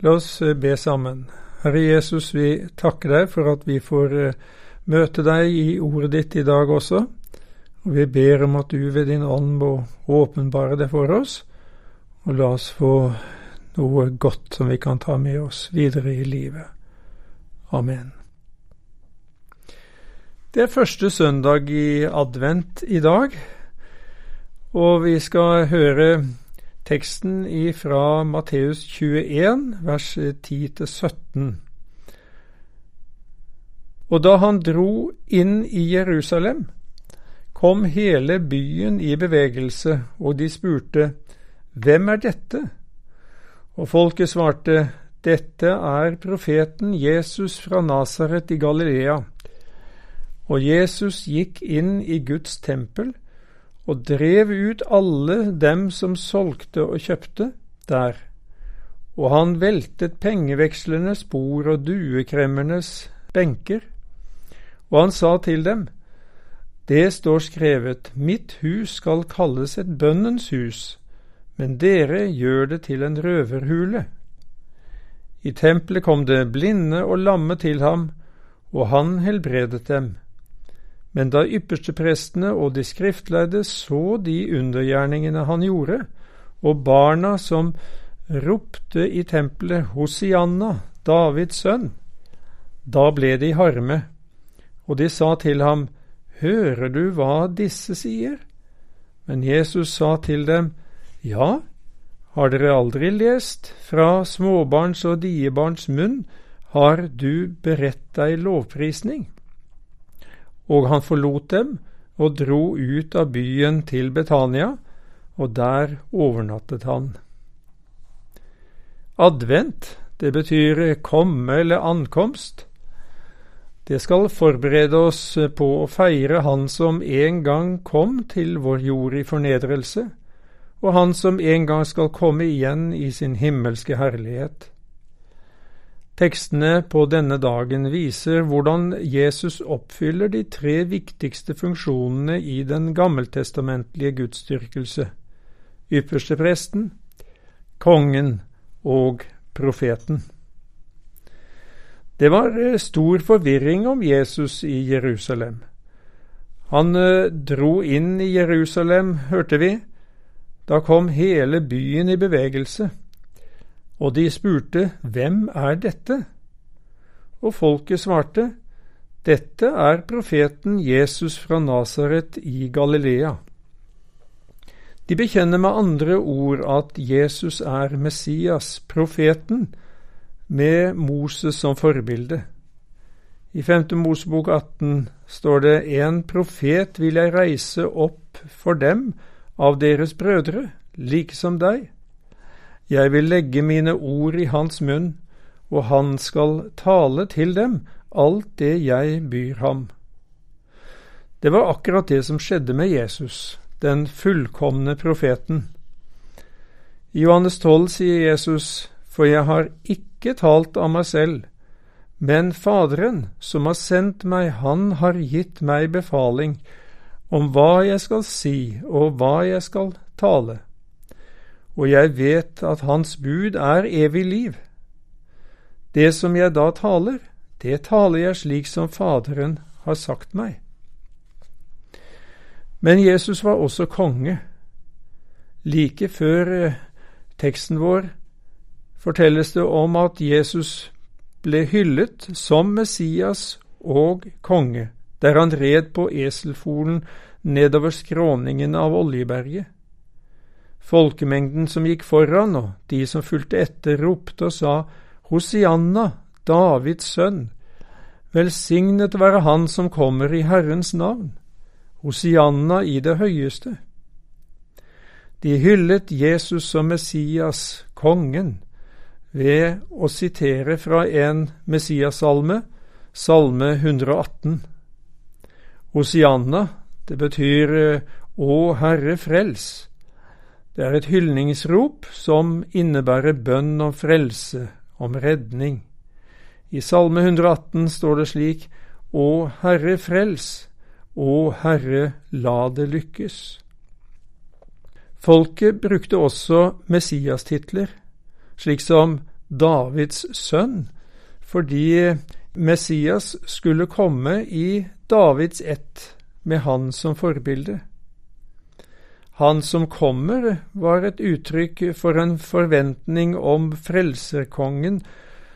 La oss eh, be sammen. Herre Jesus, vi takker deg for at vi får eh, møte deg i ordet ditt i dag også. Og vi ber om at du ved din ånd må åpenbare det for oss, og la oss få noe godt som vi kan ta med oss videre i livet. Amen. Det er første søndag i advent i dag, og vi skal høre teksten fra Matteus 21, vers 10-17. Og da han dro inn i Jerusalem, kom hele byen i bevegelse, og de spurte, Hvem er dette? Og folket svarte, Dette er profeten Jesus fra Nasaret i Galilea. Og Jesus gikk inn i Guds tempel og drev ut alle dem som solgte og kjøpte der, og han veltet pengevekslernes bord og duekremmernes benker, og han sa til dem, Det står skrevet, Mitt hus skal kalles et bønnens hus, men dere gjør det til en røverhule. I tempelet kom det blinde og lamme til ham, og han helbredet dem. Men da yppersteprestene og de skriftlærde så de undergjerningene han gjorde, og barna som ropte i tempelet Hosianna, Davids sønn, da ble de harme, og de sa til ham, Hører du hva disse sier? Men Jesus sa til dem, Ja, har dere aldri lest, fra småbarns og diebarns munn har du beredt deg lovprisning? Og han forlot dem og dro ut av byen til Betania, og der overnattet han. Advent, det betyr komme eller ankomst. Det skal forberede oss på å feire Han som en gang kom til vår jord i fornedrelse, og Han som en gang skal komme igjen i sin himmelske herlighet. Tekstene på denne dagen viser hvordan Jesus oppfyller de tre viktigste funksjonene i den gammeltestamentlige gudsdyrkelse – ypperstepresten, kongen og profeten. Det var eh, stor forvirring om Jesus i Jerusalem. Han eh, dro inn i Jerusalem, hørte vi. Da kom hele byen i bevegelse og de spurte Hvem er dette? Og folket svarte Dette er profeten Jesus fra Nasaret i Galilea. De bekjenner med andre ord at Jesus er Messias, profeten, med Moses som forbilde. I 5. Mosebok 18 står det En profet vil jeg reise opp for dem av deres brødre, like som deg. Jeg vil legge mine ord i hans munn, og han skal tale til dem alt det jeg byr ham. Det var akkurat det som skjedde med Jesus, den fullkomne profeten. I Johannes 12 sier Jesus, For jeg har ikke talt av meg selv, men Faderen, som har sendt meg, han har gitt meg befaling om hva jeg skal si og hva jeg skal tale og jeg vet at Hans bud er evig liv. Det som jeg da taler, det taler jeg slik som Faderen har sagt meg. Men Jesus var også konge. Like før eh, teksten vår fortelles det om at Jesus ble hyllet som Messias og konge, der han red på eselfolen nedover skråningen av Oljeberget. Folkemengden som gikk foran, og de som fulgte etter, ropte og sa, Hosianna, Davids sønn, velsignet være Han som kommer i Herrens navn, Hosianna i det høyeste. De hyllet Jesus som Messias, kongen, ved å sitere fra en Messias-salme, salme 118. Hosianna, det betyr Å Herre frels. Det er et hyldningsrop som innebærer bønn om frelse, om redning. I Salme 118 står det slik Å Herre frels, Å Herre la det lykkes. Folket brukte også Messias-titler, slik som Davids sønn, fordi Messias skulle komme i Davids ett, med han som forbilde. Han som kommer, var et uttrykk for en forventning om frelserkongen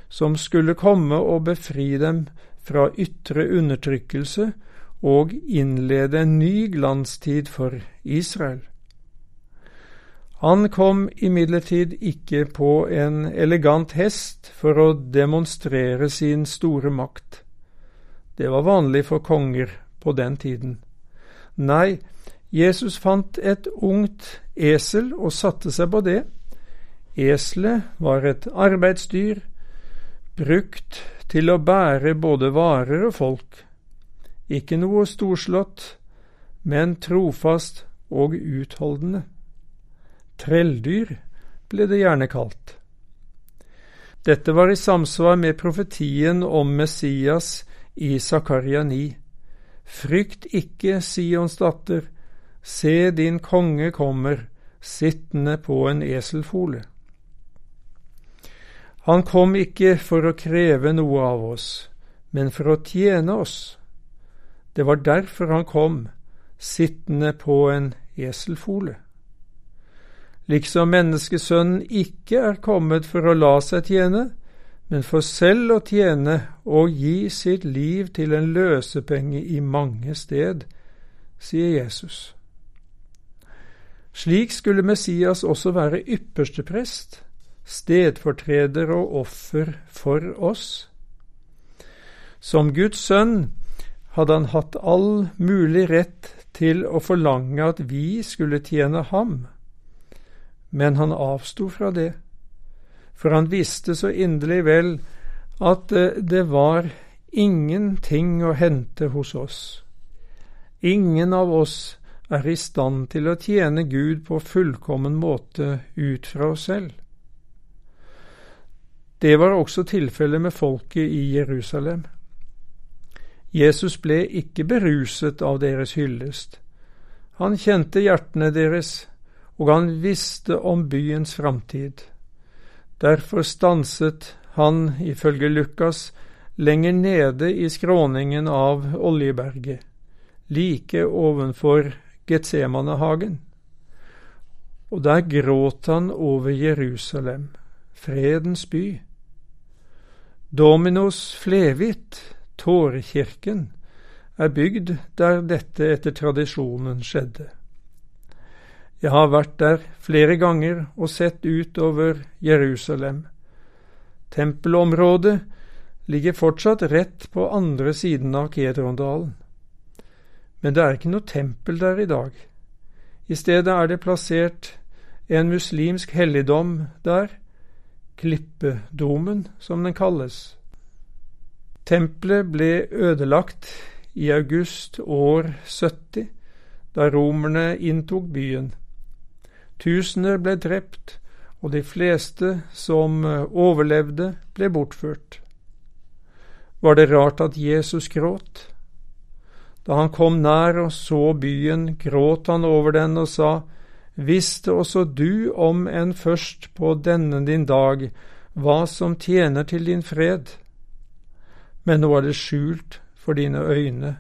som skulle komme og befri dem fra ytre undertrykkelse og innlede en ny glanstid for Israel. Han kom imidlertid ikke på en elegant hest for å demonstrere sin store makt. Det var vanlig for konger på den tiden. Nei, Jesus fant et ungt esel og satte seg på det. Eselet var et arbeidsdyr, brukt til å bære både varer og folk. Ikke noe storslått, men trofast og utholdende. Trelldyr ble det gjerne kalt. Dette var i samsvar med profetien om Messias i Zakaria 9. Frykt ikke, Sions datter, se din konge kommer, sittende på en eselfole. Han kom ikke for å kreve noe av oss, men for å tjene oss. Det var derfor han kom, sittende på en eselfole. Liksom menneskesønnen ikke er kommet for å la seg tjene, men for selv å tjene og gi sitt liv til en løsepenge i mange sted, sier Jesus. Slik skulle Messias også være ypperste prest, stedfortreder og offer for oss. Som Guds sønn hadde han hatt all mulig rett til å forlange at vi skulle tjene ham, men han avsto fra det, for han visste så inderlig vel at eh, det var ingenting å hente hos oss. Ingen av oss er i stand til å tjene Gud på fullkommen måte ut fra oss selv. Det var også tilfellet med folket i Jerusalem. Jesus ble ikke beruset av deres hyllest. Han kjente hjertene deres, og han visste om byens framtid. Derfor stanset han, ifølge Lukas, lenger nede i skråningen av Oljeberget, like ovenfor Getsemanehagen. Og der gråt han over Jerusalem, fredens by. Dominos Flevit, Tårekirken, er bygd der dette etter tradisjonen skjedde. Jeg har vært der flere ganger og sett ut over Jerusalem. Tempelområdet ligger fortsatt rett på andre siden av Kedrondalen. Men det er ikke noe tempel der i dag. I stedet er det plassert en muslimsk helligdom der, Klippedomen, som den kalles. Tempelet ble ødelagt i august år 70, da romerne inntok byen. Tusener ble drept, og de fleste som overlevde, ble bortført. Var det rart at Jesus gråt? Da han kom nær og så byen, gråt han over den og sa, Visste også du om enn først på denne din dag hva som tjener til din fred, men nå er det skjult for dine øyne.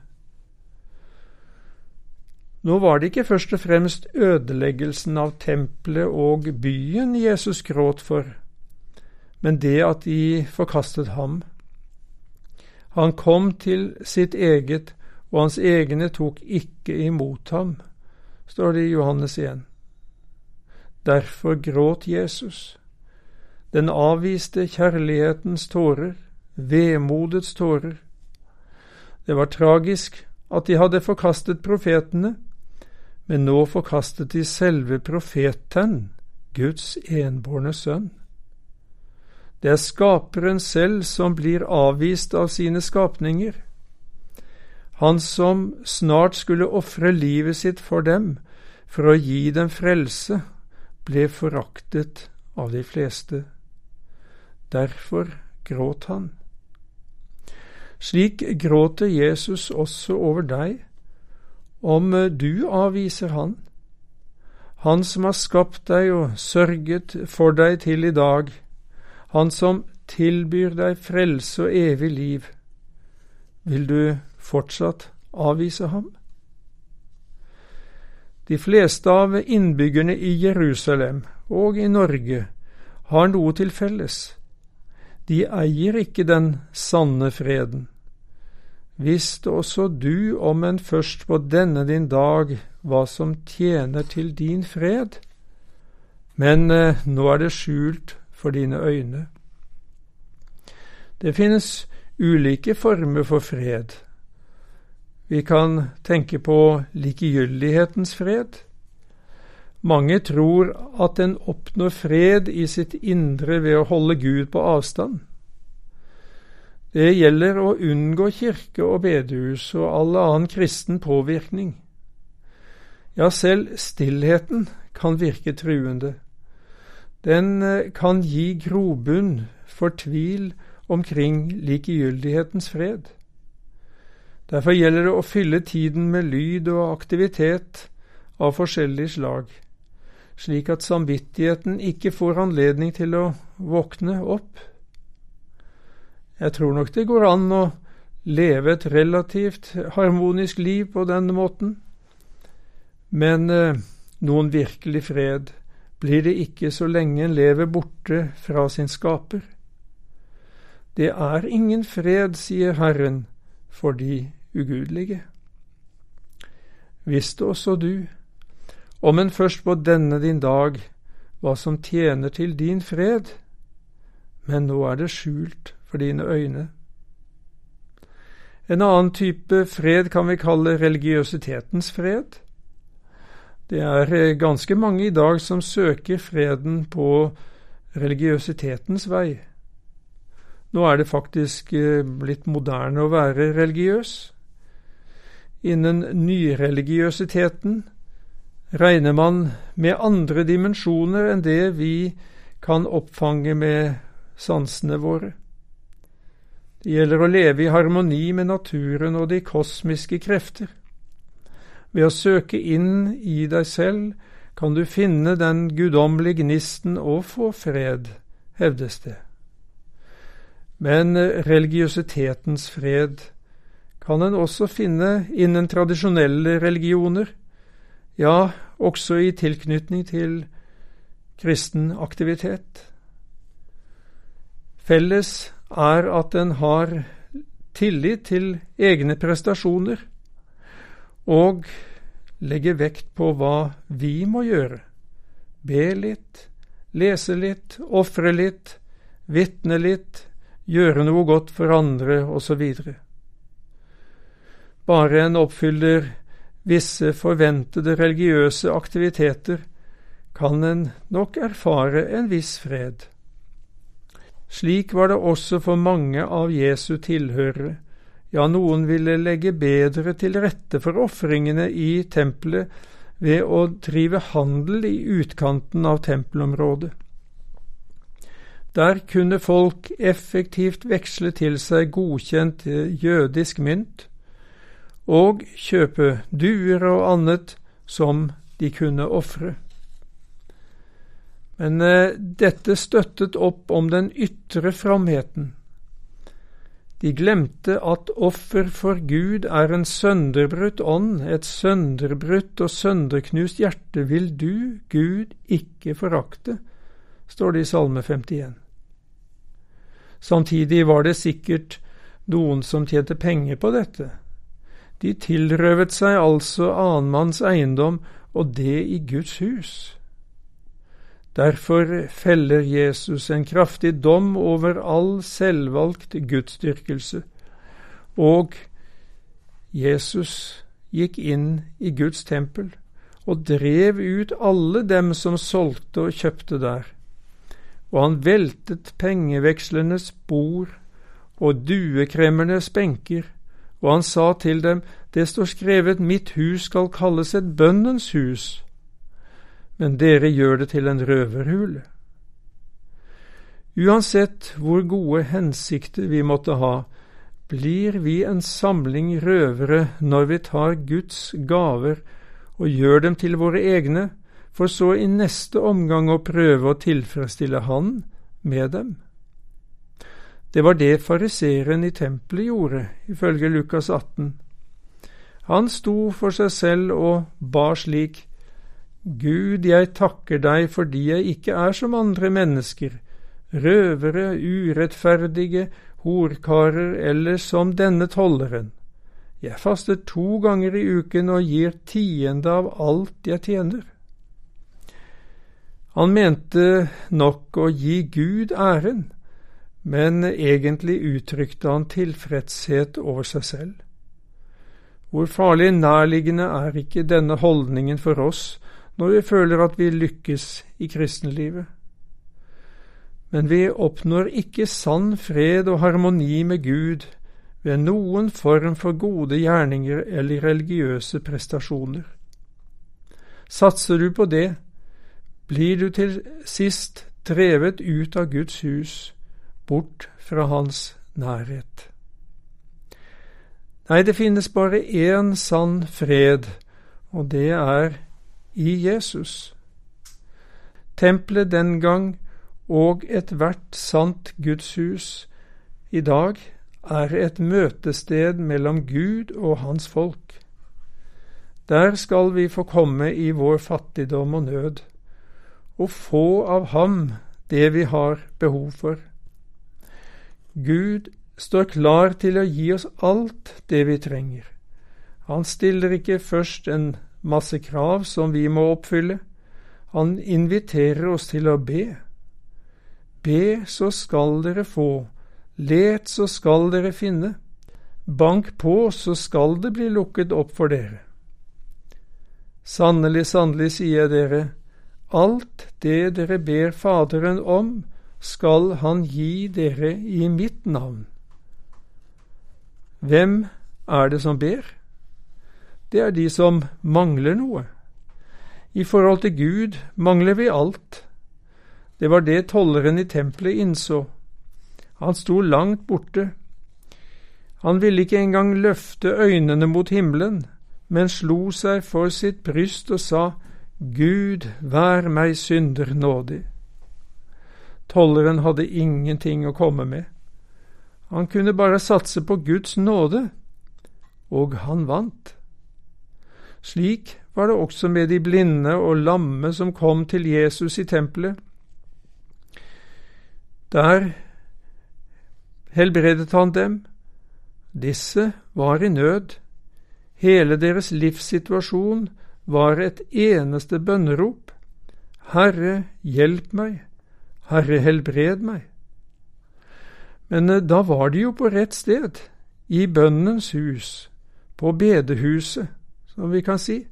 Nå var det ikke først og fremst ødeleggelsen av tempelet og byen Jesus gråt for, men det at de forkastet ham. Han kom til sitt eget, og hans egne tok ikke imot ham, står det i Johannes 1. Derfor gråt Jesus. Den avviste kjærlighetens tårer, vemodets tårer. Det var tragisk at de hadde forkastet profetene, men nå forkastet de selve profeten, Guds enbårne sønn. Det er skaperen selv som blir avvist av sine skapninger. Han som snart skulle ofre livet sitt for dem, for å gi dem frelse ble foraktet av de fleste. Derfor gråt han. Slik gråter Jesus også over deg, om du avviser han. Han som har skapt deg og sørget for deg til i dag. han som tilbyr deg frelse og evig liv, vil du fortsatt avvise ham? De fleste av innbyggerne i Jerusalem og i Norge har noe til felles. De eier ikke den sanne freden. Visste også du, om en først på denne din dag, hva som tjener til din fred? Men eh, nå er det skjult for dine øyne. Det finnes ulike former for fred. Vi kan tenke på likegyldighetens fred. Mange tror at en oppnår fred i sitt indre ved å holde Gud på avstand. Det gjelder å unngå kirke og bedehus og all annen kristen påvirkning. Ja, selv stillheten kan virke truende. Den eh, kan gi grobunn for tvil omkring likegyldighetens fred. Derfor gjelder det å fylle tiden med lyd og aktivitet av forskjellig slag, slik at samvittigheten ikke får anledning til å våkne opp. Jeg tror nok det går an å leve et relativt harmonisk liv på denne måten, men eh, noen virkelig fred blir det ikke så lenge en lever borte fra sin skaper. Det er ingen fred, sier Herren, for de ugudelige. Visste også du, om en først på denne din dag, hva som tjener til din fred, men nå er det skjult for dine øyne. En annen type fred kan vi kalle religiøsitetens fred. Det er eh, ganske mange i dag som søker freden på religiøsitetens vei. Nå er det faktisk eh, blitt moderne å være religiøs. Innen nyreligiøsiteten regner man med andre dimensjoner enn det vi kan oppfange med sansene våre. Det gjelder å leve i harmoni med naturen og de kosmiske krefter. Ved å søke inn i deg selv kan du finne den guddommelige gnisten og få fred, hevdes det. Men religiøsitetens fred kan en også finne innen tradisjonelle religioner, ja, også i tilknytning til kristen aktivitet. Felles er at en har tillit til egne prestasjoner og legger vekt på hva vi må gjøre. Be litt, lese litt, ofre litt, vitne litt, gjøre noe godt for andre, osv. Bare en oppfyller visse forventede religiøse aktiviteter, kan en nok erfare en viss fred. Slik var det også for mange av Jesu tilhørere. Ja, noen ville legge bedre til rette for ofringene i tempelet ved å drive handel i utkanten av tempelområdet. Der kunne folk effektivt veksle til seg godkjent jødisk mynt og kjøpe duer og annet som de kunne ofre. Men eh, dette støttet opp om den ytre framheten. De glemte at offer for Gud er en sønderbrutt ånd, et sønderbrutt og sønderknust hjerte vil du, Gud, ikke forakte, står det i Salme 51. Samtidig var det sikkert noen som tjente penger på dette. De tilrøvet seg altså annenmanns eiendom, og det i Guds hus. Derfor feller Jesus en kraftig dom over all selvvalgt gudsdyrkelse, og Jesus gikk inn i Guds tempel og drev ut alle dem som solgte og kjøpte der og han veltet pengevekslernes bord og duekremmernes benker, og han sa til dem, Det står skrevet, Mitt hus skal kalles et bønnens hus, men dere gjør det til en røverhule. Uansett hvor gode hensikter vi måtte ha, blir vi en samling røvere når vi tar Guds gaver og gjør dem til våre egne, for så i neste omgang å prøve å tilfredsstille Han med dem. Det var det fariseeren i tempelet gjorde, ifølge Lukas 18. Han sto for seg selv og ba slik, Gud, jeg takker deg fordi jeg ikke er som andre mennesker, røvere, urettferdige, horkarer eller som denne tolleren. Jeg faster to ganger i uken og gir tiende av alt jeg tjener. Han mente nok å gi Gud æren, men egentlig uttrykte han tilfredshet over seg selv. Hvor farlig nærliggende er ikke denne holdningen for oss når vi føler at vi lykkes i kristenlivet? Men vi oppnår ikke sann fred og harmoni med Gud ved noen form for gode gjerninger eller religiøse prestasjoner. Satser du på det, blir du til sist drevet ut av Guds hus, bort fra Hans nærhet. Nei, det finnes bare én sann fred, og det er i Jesus. Tempelet den gang og ethvert sant gudshus i dag er et møtested mellom Gud og hans folk. Der skal vi få komme i vår fattigdom og nød og få av ham det vi har behov for. Gud står klar til å gi oss alt det vi trenger. Han stiller ikke først en masse krav som vi må oppfylle. Han inviterer oss til å be. Be, så skal dere få. Let, så skal dere finne. Bank på, så skal det bli lukket opp for dere. Sannelig, sannelig, sier jeg dere, Alt det dere ber Faderen om, skal Han gi dere i mitt navn. Hvem er det som ber? Det er de som mangler noe. I forhold til Gud mangler vi alt. Det var det tolleren i tempelet innså. Han sto langt borte. Han ville ikke engang løfte øynene mot himmelen, men slo seg for sitt bryst og sa, Gud, vær meg synder nådig. Tolleren hadde ingenting å komme med. Han kunne bare satse på Guds nåde, og han vant. Slik var det også med de blinde og lamme som kom til Jesus i tempelet. Der helbredet han dem. Disse var i nød. Hele deres livssituasjon var et eneste bønnerop. Herre, hjelp meg. Herre, helbred meg. Men eh, da var de jo på rett sted, i bønnens hus, på bedehuset, som vi kan si,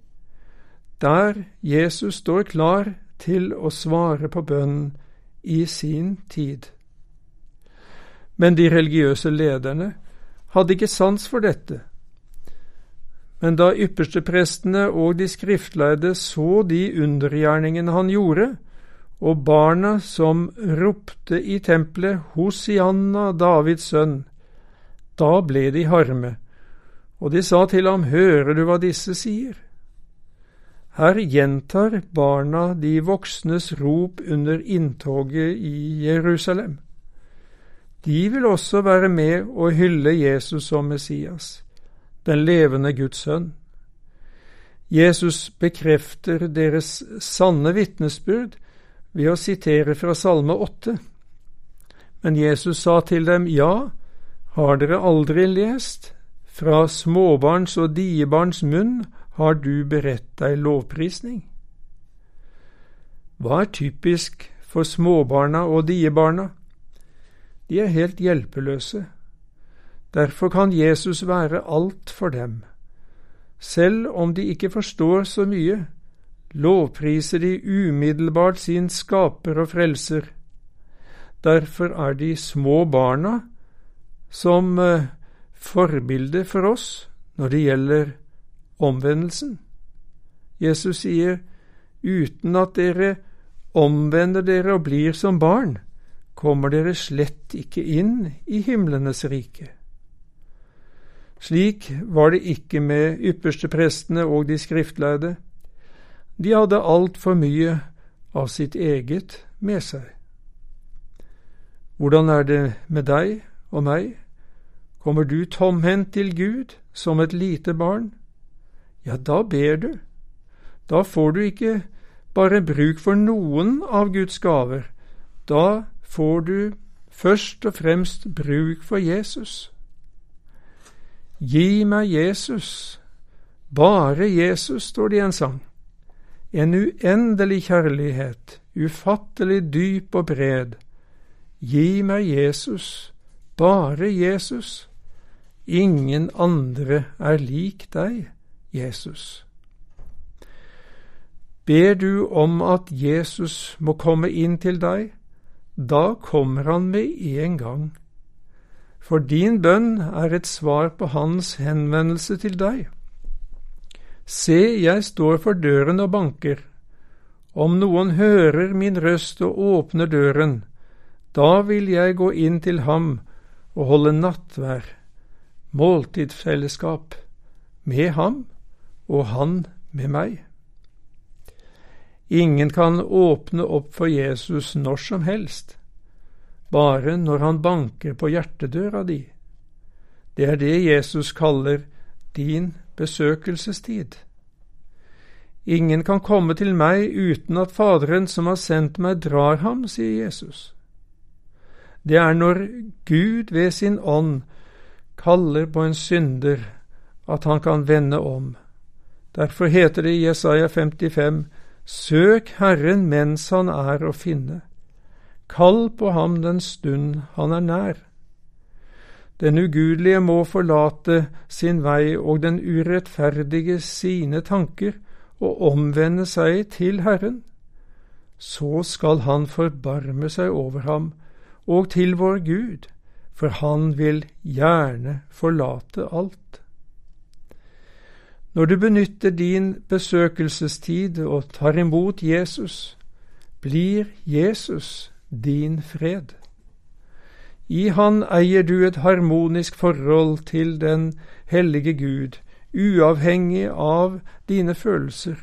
der Jesus står klar til å svare på bønnen i sin tid. Men de religiøse lederne hadde ikke sans for dette men da yppersteprestene og de skriftlærde så de undergjerningene han gjorde, og barna som ropte i tempelet Hosianna, Davids sønn, da ble de harme, og de sa til ham, Hører du hva disse sier? Her gjentar barna de voksnes rop under inntoget i Jerusalem. De vil også være med og hylle Jesus som Messias den levende Guds sønn. Jesus bekrefter deres sanne vitnesbyrd ved å sitere fra Salme 8. Men Jesus sa til dem, Ja, har dere aldri lest? Fra småbarns og diebarns munn har du beredt deg lovprisning. Hva er typisk for småbarna og diebarna? De er helt hjelpeløse. Derfor kan Jesus være alt for dem. Selv om de ikke forstår så mye, lovpriser de umiddelbart sin skaper og frelser. Derfor er de små barna som eh, forbilde for oss når det gjelder omvendelsen. Jesus sier, uten at dere omvender dere og blir som barn, kommer dere slett ikke inn i himlenes rike. Slik var det ikke med yppersteprestene og de skriftlærde. De hadde altfor mye av sitt eget med seg. Hvordan er det med deg og meg? Kommer du tomhendt til Gud som et lite barn? Ja, da ber du. Da får du ikke bare bruk for noen av Guds gaver. Da får du først og fremst bruk for Jesus. Gi meg Jesus, bare Jesus, står det i en sang. En uendelig kjærlighet, ufattelig dyp og bred. Gi meg Jesus, bare Jesus. Ingen andre er lik deg, Jesus. Ber du om at Jesus må komme inn til deg, da kommer han med en gang. For din bønn er et svar på hans henvendelse til deg. Se, jeg står for døren og banker. Om noen hører min røst og åpner døren, da vil jeg gå inn til ham og holde nattvær, måltidsfellesskap, med ham og han med meg. Ingen kan åpne opp for Jesus når som helst, bare når han banker på hjertedøra di. Det er det Jesus kaller din besøkelsestid. Ingen kan komme til meg uten at Faderen som har sendt meg, drar ham, sier Jesus. Det er når Gud ved sin ånd kaller på en synder, at han kan vende om. Derfor heter det i Jesaja 55, Søk Herren mens han er å finne. Kall på ham den stund han er nær. Den ugudelige må forlate sin vei og den urettferdige sine tanker og omvende seg til Herren. Så skal han forbarme seg over ham og til vår Gud, for han vil gjerne forlate alt. Når du benytter din besøkelsestid og tar imot Jesus, blir Jesus din fred. I Han eier du et harmonisk forhold til den hellige Gud, uavhengig av dine følelser.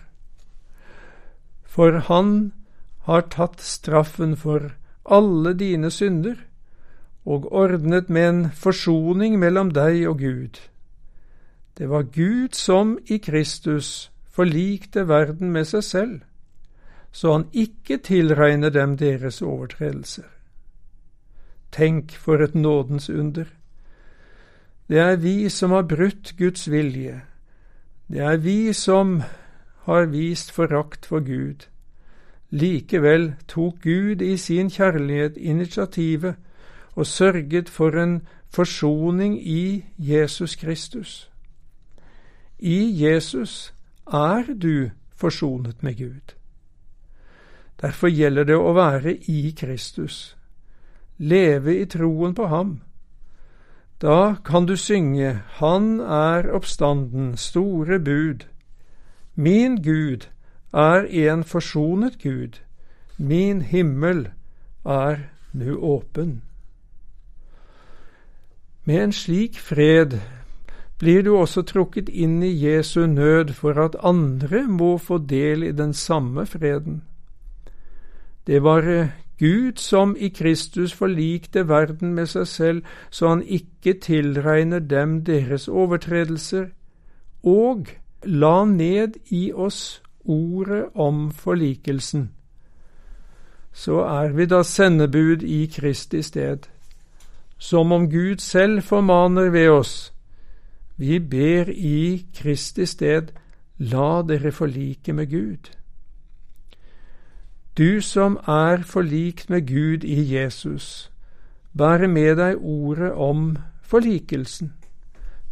For Han har tatt straffen for alle dine synder og ordnet med en forsoning mellom deg og Gud. Det var Gud som i Kristus forlikte verden med seg selv, så han ikke tilregner dem deres overtredelser. Tenk for et nådens under. Det er vi som har brutt Guds vilje. Det er vi som har vist forakt for Gud. Likevel tok Gud i sin kjærlighet initiativet og sørget for en forsoning i Jesus Kristus. I Jesus er du forsonet med Gud. Derfor gjelder det å være i Kristus, leve i troen på ham. Da kan du synge Han er oppstanden, store bud. Min Gud er en forsonet Gud, min himmel er nu åpen. Med en slik fred blir du også trukket inn i Jesu nød for at andre må få del i den samme freden. Det var eh, Gud som i Kristus forlikte verden med seg selv, så han ikke tilregner dem deres overtredelser, og la ned i oss ordet om forlikelsen. Så er vi da sendebud i Kristi sted, som om Gud selv formaner ved oss vi ber i Kristi sted, la dere forlike med Gud. Du som er forlikt med Gud i Jesus, bære med deg ordet om forlikelsen.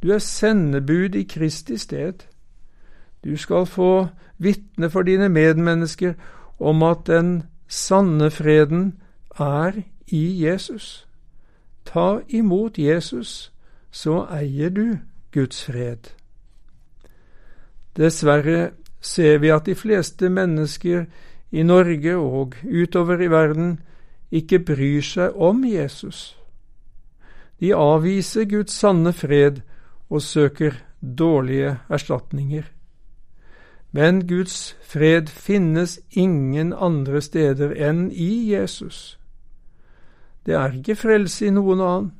Du er sendebud i Kristi sted. Du skal få vitne for dine medmennesker om at den sanne freden er i Jesus. Ta imot Jesus, så eier du Guds fred. Dessverre ser vi at de fleste mennesker i Norge og utover i verden ikke bryr seg om Jesus. De avviser Guds sanne fred og søker dårlige erstatninger. Men Guds fred finnes ingen andre steder enn i Jesus. Det er ikke frelse i noen annen.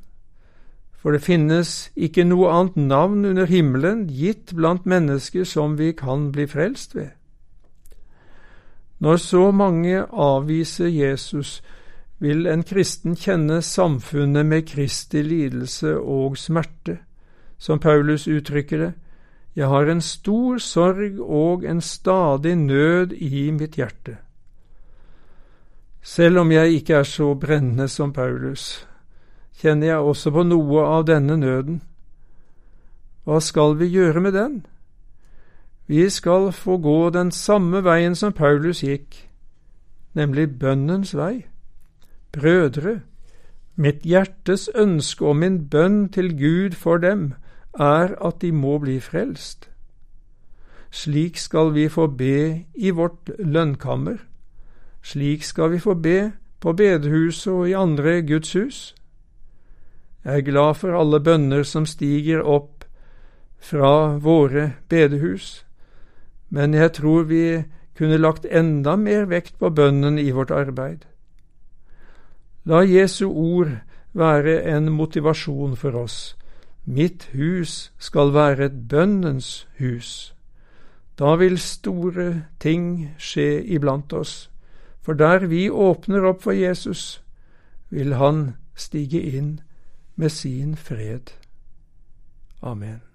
for det finnes ikke noe annet navn under himmelen gitt blant mennesker som vi kan bli frelst ved. Når så mange avviser Jesus, vil en kristen kjenne samfunnet med Kristi lidelse og smerte. Som Paulus uttrykker det, jeg har en stor sorg og en stadig nød i mitt hjerte. Selv om jeg ikke er så brennende som Paulus, kjenner jeg også på noe av denne nøden. Hva skal vi gjøre med den? Vi skal få gå den samme veien som Paulus gikk, nemlig bønnens vei. Brødre, mitt hjertes ønske og min bønn til Gud for dem er at de må bli frelst. Slik skal vi få be i vårt lønnkammer. Slik skal vi få be på bedehuset og i andre Guds hus. Jeg er glad for alle bønner som stiger opp fra våre bedehus, men jeg tror vi kunne lagt enda mer vekt på bønnen i vårt arbeid. La Jesu ord være en motivasjon for oss. Mitt hus skal være et bønnens hus. Da vil store ting skje iblant oss, for der vi åpner opp for Jesus, vil Han stige inn med sin fred. Amen.